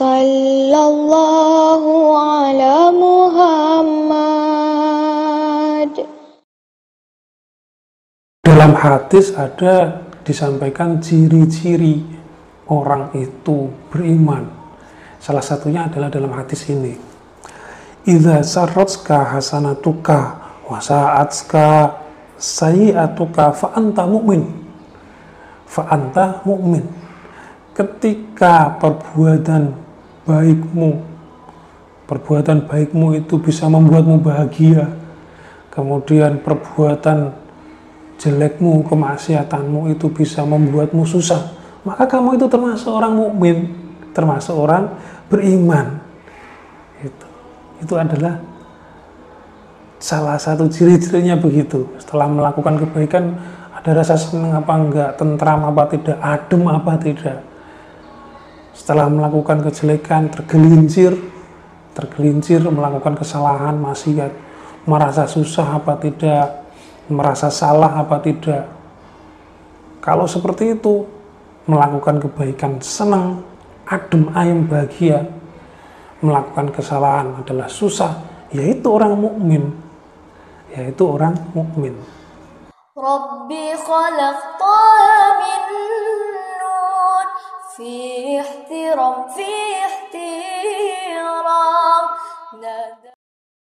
Sallallahu ala Muhammad. Dalam hadis ada disampaikan ciri-ciri orang itu beriman. Salah satunya adalah dalam hadis ini. Idza sarratska hasanatuka wa sa'atska sayi'atuka fa anta mu'min. Fa anta mu'min ketika perbuatan baikmu. Perbuatan baikmu itu bisa membuatmu bahagia. Kemudian perbuatan jelekmu kemaksiatanmu itu bisa membuatmu susah. Maka kamu itu termasuk orang mukmin termasuk orang beriman. Itu itu adalah salah satu ciri-cirinya begitu. Setelah melakukan kebaikan ada rasa senang apa enggak tentram apa tidak adem apa tidak setelah melakukan kejelekan tergelincir tergelincir melakukan kesalahan maksiat merasa susah apa tidak merasa salah apa tidak. Kalau seperti itu melakukan kebaikan senang adem ayem bahagia. Melakukan kesalahan adalah susah yaitu orang mukmin yaitu orang mukmin. Rabbi khalaqtani احترام في احترام.